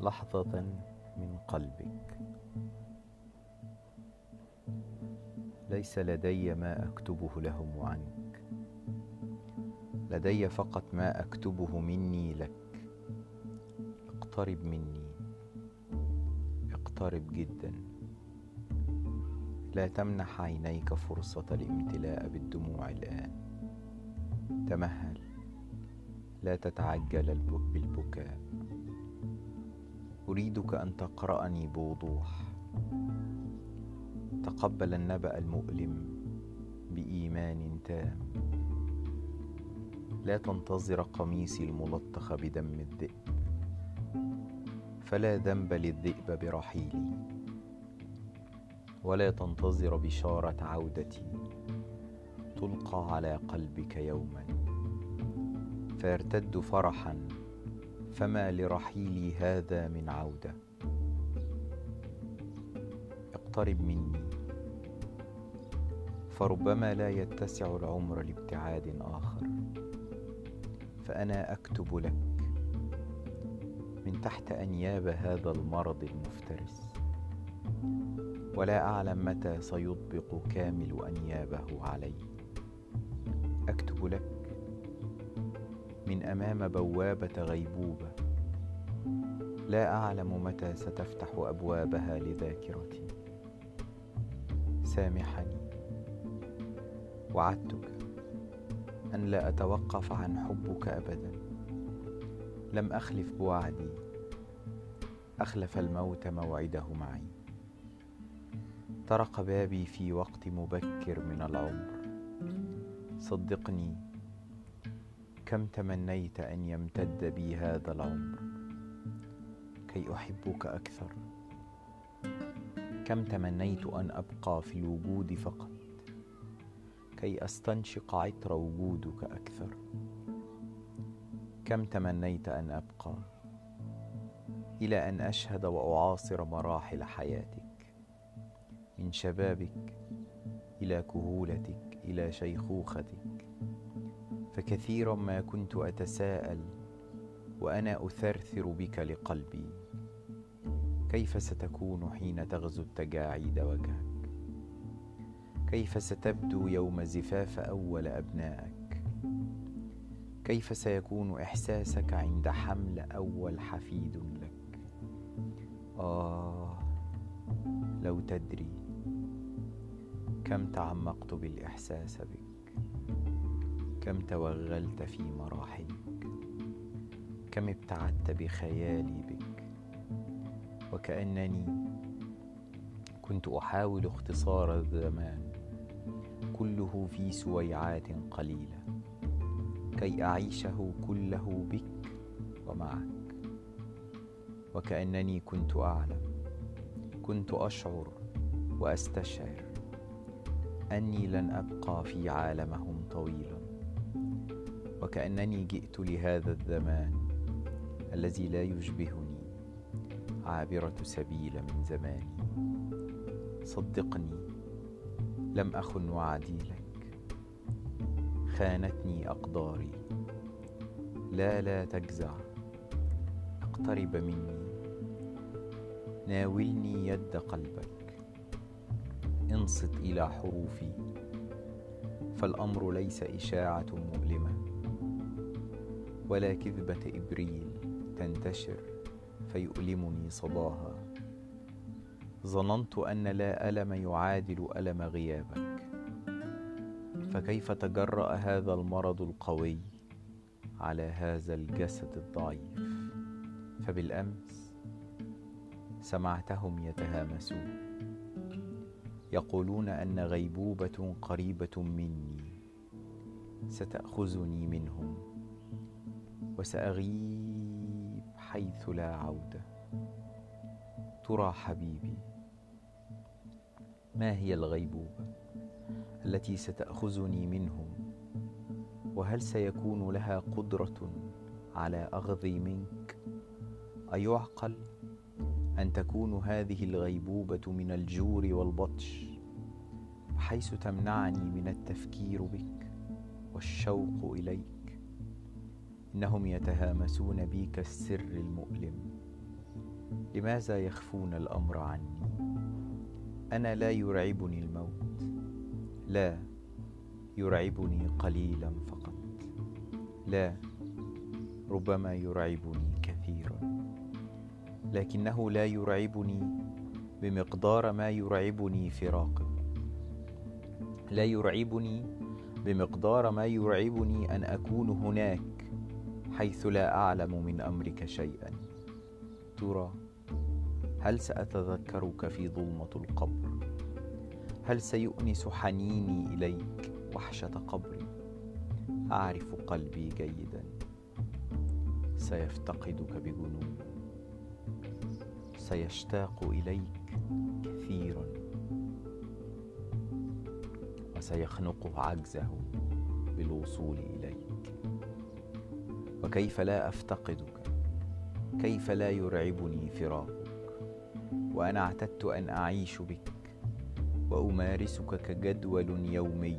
لحظة من قلبك. ليس لدي ما أكتبه لهم عنك. لدي فقط ما أكتبه مني لك. اقترب مني. اقترب جدا. لا تمنح عينيك فرصة الامتلاء بالدموع الآن. تمهل. لا تتعجل بالبكاء. أريدك أن تقرأني بوضوح. تقبل النبأ المؤلم بإيمان تام. لا تنتظر قميصي الملطخ بدم الذئب. فلا ذنب للذئب برحيلي. ولا تنتظر بشارة عودتي. تلقى على قلبك يوما. فيرتد فرحا فما لرحيلي هذا من عودة. اقترب مني. فربما لا يتسع العمر لابتعاد آخر. فأنا أكتب لك. من تحت أنياب هذا المرض المفترس. ولا أعلم متى سيطبق كامل أنيابه علي. أكتب لك. أمام بوابة غيبوبة. لا أعلم متى ستفتح أبوابها لذاكرتي. سامحني. وعدتك أن لا أتوقف عن حبك ابدا. لم أخلف بوعدي. أخلف الموت موعده معي. طرق بابي في وقت مبكر من العمر. صدقني كم تمنيت أن يمتد بي هذا العمر؟ كي أحبك أكثر. كم تمنيت أن أبقى في الوجود فقط؟ كي أستنشق عطر وجودك أكثر. كم تمنيت أن أبقى؟ إلى أن أشهد وأعاصر مراحل حياتك. من شبابك إلى كهولتك إلى شيخوختك. فكثيرا ما كنت أتساءل وأنا أثرثر بك لقلبي. كيف ستكون حين تغزو التجاعيد وجهك؟ كيف ستبدو يوم زفاف أول أبنائك؟ كيف سيكون إحساسك عند حمل أول حفيد لك؟ آه لو تدري كم تعمقت بالإحساس بك. كم توغلت في مراحلك كم ابتعدت بخيالي بك وكأنني كنت أحاول اختصار الزمان كله في سويعات قليلة كي أعيشه كله بك ومعك وكأنني كنت أعلم كنت أشعر وأستشعر أني لن أبقى في عالمهم طويلا. وكأنني جئت لهذا الزمان الذي لا يشبهني. عابرة سبيل من زماني. صدقني لم أخن وعدي لك. خانتني أقداري. لا لا تجزع. أقترب مني. ناولني يد قلبك. انصت إلى حروفي. فالأمر ليس إشاعة مؤلمة. ولا كذبة إبريل تنتشر فيؤلمني صداها ظننت أن لا ألم يعادل ألم غيابك. فكيف تجرأ هذا المرض القوي على هذا الجسد الضعيف؟ فبالأمس سمعتهم يتهامسون. يقولون أن غيبوبة قريبة مني. ستأخذني منهم. وسأغيب حيث لا عودة ترى حبيبي ما هي الغيبوبة التي ستأخذني منهم؟ وهل سيكون لها قدرة على أخذي منك؟ أيعقل أن تكون هذه الغيبوبة من الجور والبطش بحيث تمنعني من التفكير بك والشوق إليك؟ إنهم يتهامسون بي كالسر المؤلم. لماذا يخفون الأمر عني؟ أنا لا يرعبني الموت. لا يرعبني قليلا فقط. لا ربما يرعبني كثيرا. لكنه لا يرعبني بمقدار ما يرعبني فراقك لا يرعبني بمقدار ما يرعبني أن أكون هناك. حيث لا أعلم من أمرك شيئا. ترى هل سأتذكرك في ظلمة القبر؟ هل سيؤنس حنيني إليك وحشة قبري أعرف قلبي جيدا. سيفتقدك بجنون سيشتاق إليك كثيرا. وسيخنقه عجزه بالوصول إليك. وكيف لا أفتقدك؟ كيف لا يرعبني فراقك؟ وأنا اعتدت أن أعيش بك وأمارسك كجدول يومي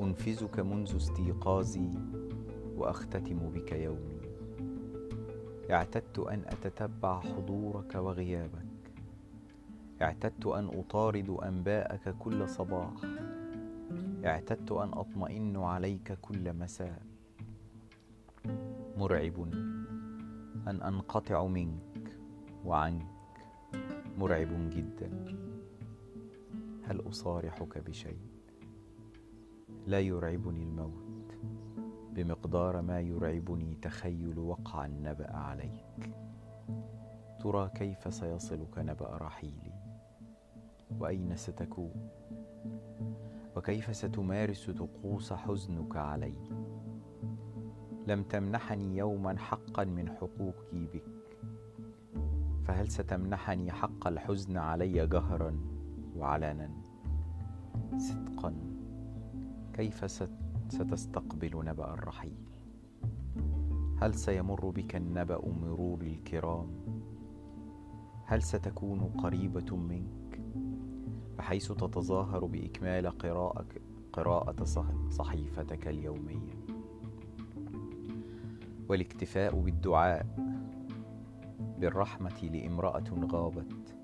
أنفذك منذ استيقاظي وأختتم بك يومي. اعتدت أن أتتبع حضورك وغيابك. اعتدت أن أطارد أنباءك كل صباح. اعتدت أن أطمئن عليك كل مساء. مرعب. أن أنقطع منك وعنك مرعب جدا. هل أصارحك بشيء؟ لا يرعبني الموت. بمقدار ما يرعبني تخيل وقع النبأ عليك. ترى كيف سيصلك نبأ رحيلي؟ وأين ستكون؟ وكيف ستمارس طقوس حزنك علي؟ لم تمنحني يوما حقا من حقوقي بك. فهل ستمنحني حق الحزن علي جهرا وعلنا صدقا. كيف ستستقبل نبأ الرحيل؟ هل سيمر بك النبأ مرور الكرام؟ هل ستكون قريبة منك؟ بحيث تتظاهر بإكمال قراءة صحيفتك اليومية. والاكتفاء بالدعاء بالرحمة لامرأة غابت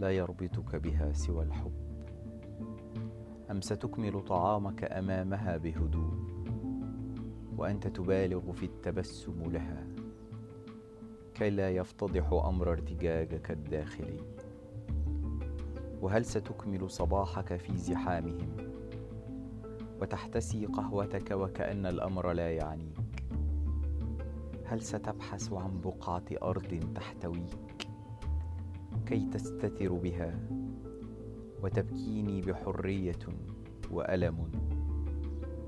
لا يربطك بها سوى الحب. أم ستكمل طعامك أمامها بهدوء وأنت تبالغ في التبسم لها كي لا يفتضح أمر ارتجاجك الداخلي. وهل ستكمل صباحك في زحامهم وتحتسي قهوتك وكأن الأمر لا يعنيك؟ هل ستبحث عن بقعة أرض تحتويك؟ كي تستتر بها وتبكيني بحرية وألم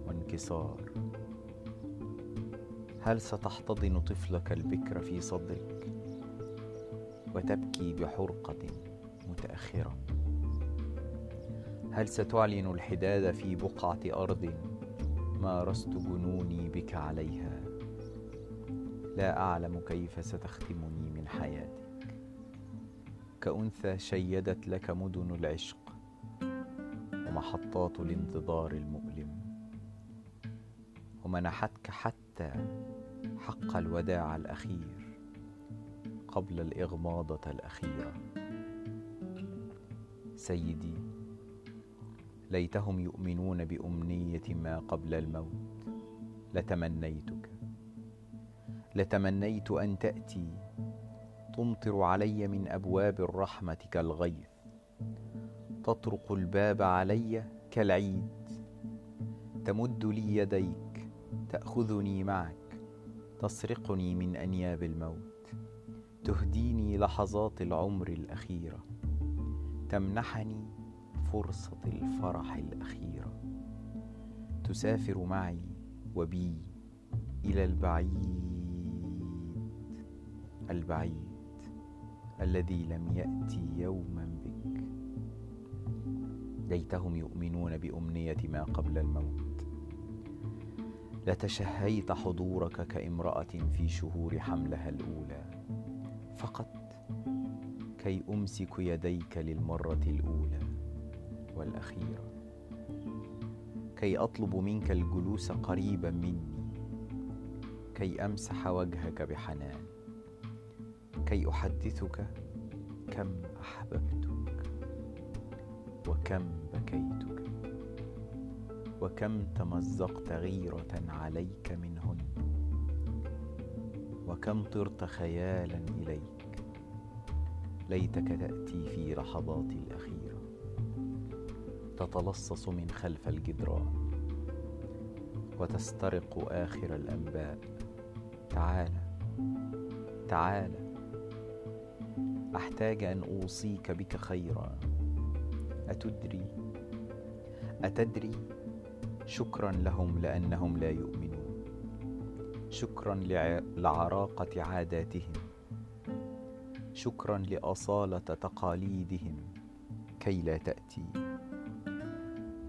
وانكسار. هل ستحتضن طفلك البكر في صدرك وتبكي بحرقة متأخرة؟ هل ستعلن الحداد في بقعة أرض مارست جنوني بك عليها؟ لا أعلم كيف ستختمني من حياتك. كأنثى شيدت لك مدن العشق ومحطات الانتظار المؤلم. ومنحتك حتى حق الوداع الأخير قبل الإغماضة الأخيرة. سيدي ليتهم يؤمنون بأمنية ما قبل الموت. لتمنيتك. لتمنيت أن تأتي. تمطر علي من أبواب الرحمة كالغيث. تطرق الباب علي كالعيد. تمد لي يديك تأخذني معك تسرقني من أنياب الموت. تهديني لحظات العمر الأخيرة. تمنحني فرصة الفرح الأخيرة. تسافر معي وبي إلى البعيد. البعيد الذي لم يأتي يوما بك. ليتهم يؤمنون بأمنية ما قبل الموت. لتشهيت حضورك كامرأة في شهور حملها الأولى. فقط كي أمسك يديك للمرة الأولى والأخيرة. كي أطلب منك الجلوس قريبا مني. كي أمسح وجهك بحنان. كي أحدثك كم أحببتك وكم بكيتك وكم تمزقت غيرة عليك منهن وكم طرت خيالا إليك ليتك تأتي في لحظاتي الأخيرة تتلصص من خلف الجدران وتسترق آخر الأنباء تعال تعال أحتاج أن أوصيك بك خيرا. أتدري؟ أتدري؟ شكرا لهم لأنهم لا يؤمنون. شكرا لعراقة عاداتهم. شكرا لأصالة تقاليدهم. كي لا تأتي.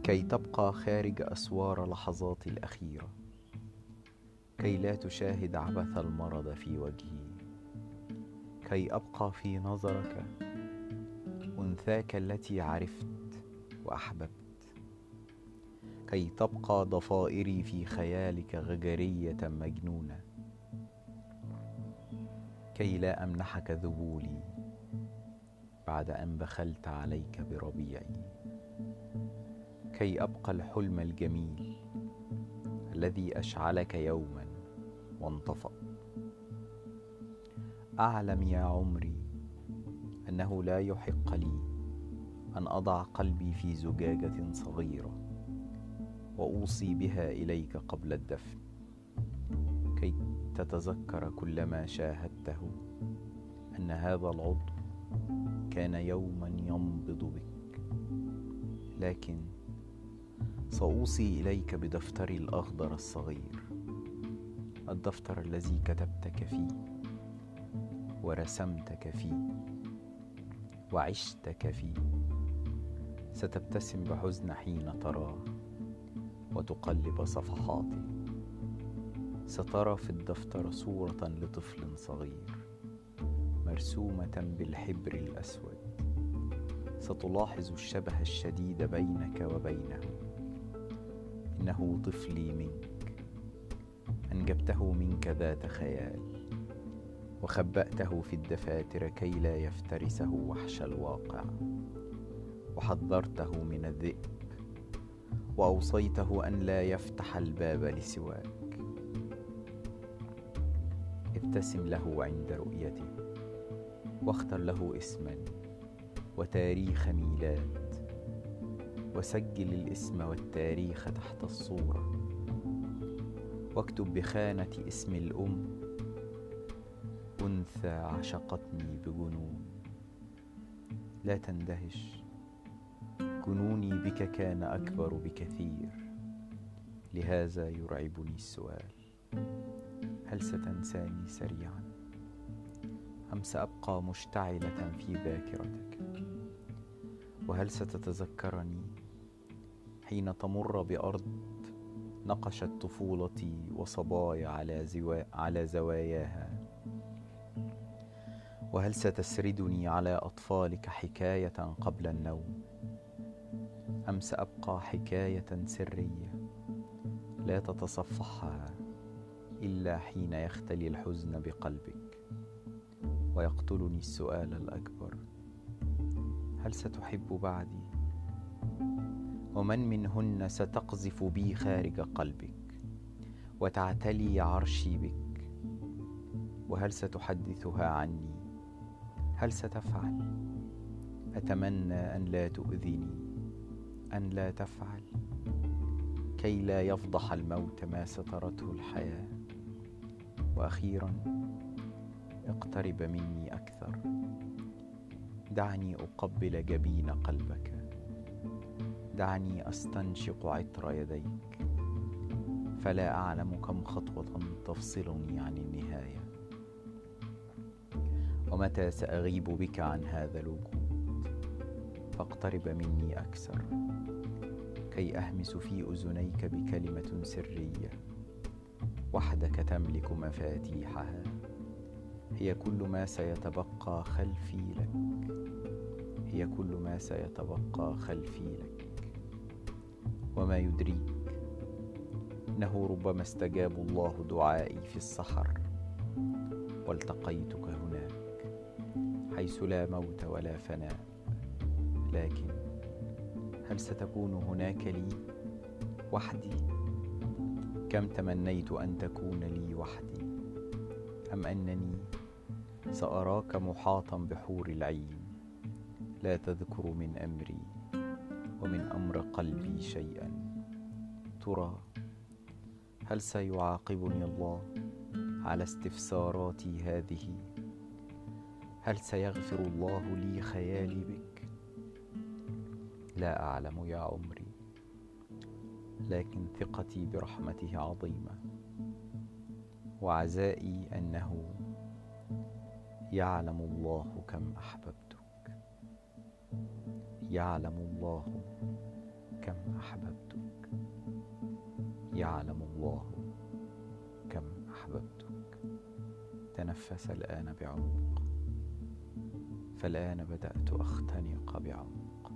كي تبقى خارج أسوار لحظاتي الأخيرة. كي لا تشاهد عبث المرض في وجهي. كي أبقى في نظرك أنثاك التي عرفت وأحببت. كي تبقى ضفائري في خيالك غجرية مجنونة. كي لا أمنحك ذبولي بعد أن بخلت عليك بربيعي. كي أبقى الحلم الجميل الذي أشعلك يوما وانطفأ. أعلم يا عمري أنه لا يحق لي أن أضع قلبي في زجاجة صغيرة وأوصي بها إليك قبل الدفن كي تتذكر كل ما شاهدته أن هذا العضو كان يوما ينبض بك. لكن سأوصي إليك بدفتري الأخضر الصغير الدفتر الذي كتبتك فيه. ورسمتك فيه وعشتك فيه. ستبتسم بحزن حين تراه وتقلب صفحاته سترى في الدفتر صورة لطفل صغير مرسومة بالحبر الأسود. ستلاحظ الشبه الشديد بينك وبينه. إنه طفلي منك. أنجبته منك ذات خيال. وخبأته في الدفاتر كي لا يفترسه وحش الواقع. وحذرته من الذئب. وأوصيته أن لا يفتح الباب لسواك. ابتسم له عند رؤيته. واختر له اسما. وتاريخ ميلاد. وسجل الاسم والتاريخ تحت الصورة. واكتب بخانة اسم الأم. أنثى عشقتني بجنون. لا تندهش جنوني بك كان أكبر بكثير. لهذا يرعبني السؤال هل ستنساني سريعا؟ أم سأبقى مشتعلة في ذاكرتك وهل ستتذكرني حين تمر بأرض نقشت طفولتي وصبايا على, زوا... على زواياها؟ وهل ستسردني على أطفالك حكاية قبل النوم؟ أم سأبقى حكاية سرية لا تتصفحها إلا حين يختلي الحزن بقلبك ويقتلني السؤال الأكبر هل ستحب بعدي؟ ومن منهن ستقذف بي خارج قلبك وتعتلي عرشي بك وهل ستحدثها عني؟ هل ستفعل؟ أتمنى أن لا تؤذني أن لا تفعل. كي لا يفضح الموت ما سترته الحياة. وأخيرا اقترب مني أكثر. دعني أقبل جبين قلبك. دعني أستنشق عطر يديك. فلا أعلم كم خطوة تفصلني عن النهاية. ومتى سأغيب بك عن هذا الوجود؟ فاقترب مني أكثر. كي أهمس في أذنيك بكلمة سرية. وحدك تملك مفاتيحها. هي كل ما سيتبقى خلفي لك. هي كل ما سيتبقى خلفي لك. وما يدريك. إنه ربما استجاب الله دعائي في السحر. والتقيتك هناك حيث لا موت ولا فناء. لكن هل ستكون هناك لي وحدي؟ كم تمنيت أن تكون لي وحدي؟ أم أنني سأراك محاطا بحور العين؟ لا تذكر من أمري ومن أمر قلبي شيئا. ترى هل سيعاقبني الله على استفساراتي هذه؟ هل سيغفر الله لي خيالي بك؟ لا أعلم يا عمري لكن ثقتي برحمته عظيمة وعزائي أنه يعلم الله كم أحببتك. يعلم الله كم أحببتك. يعلم الله كم أحببتك. تنفس الآن بعمق فالآن بدأت أختنق بعمق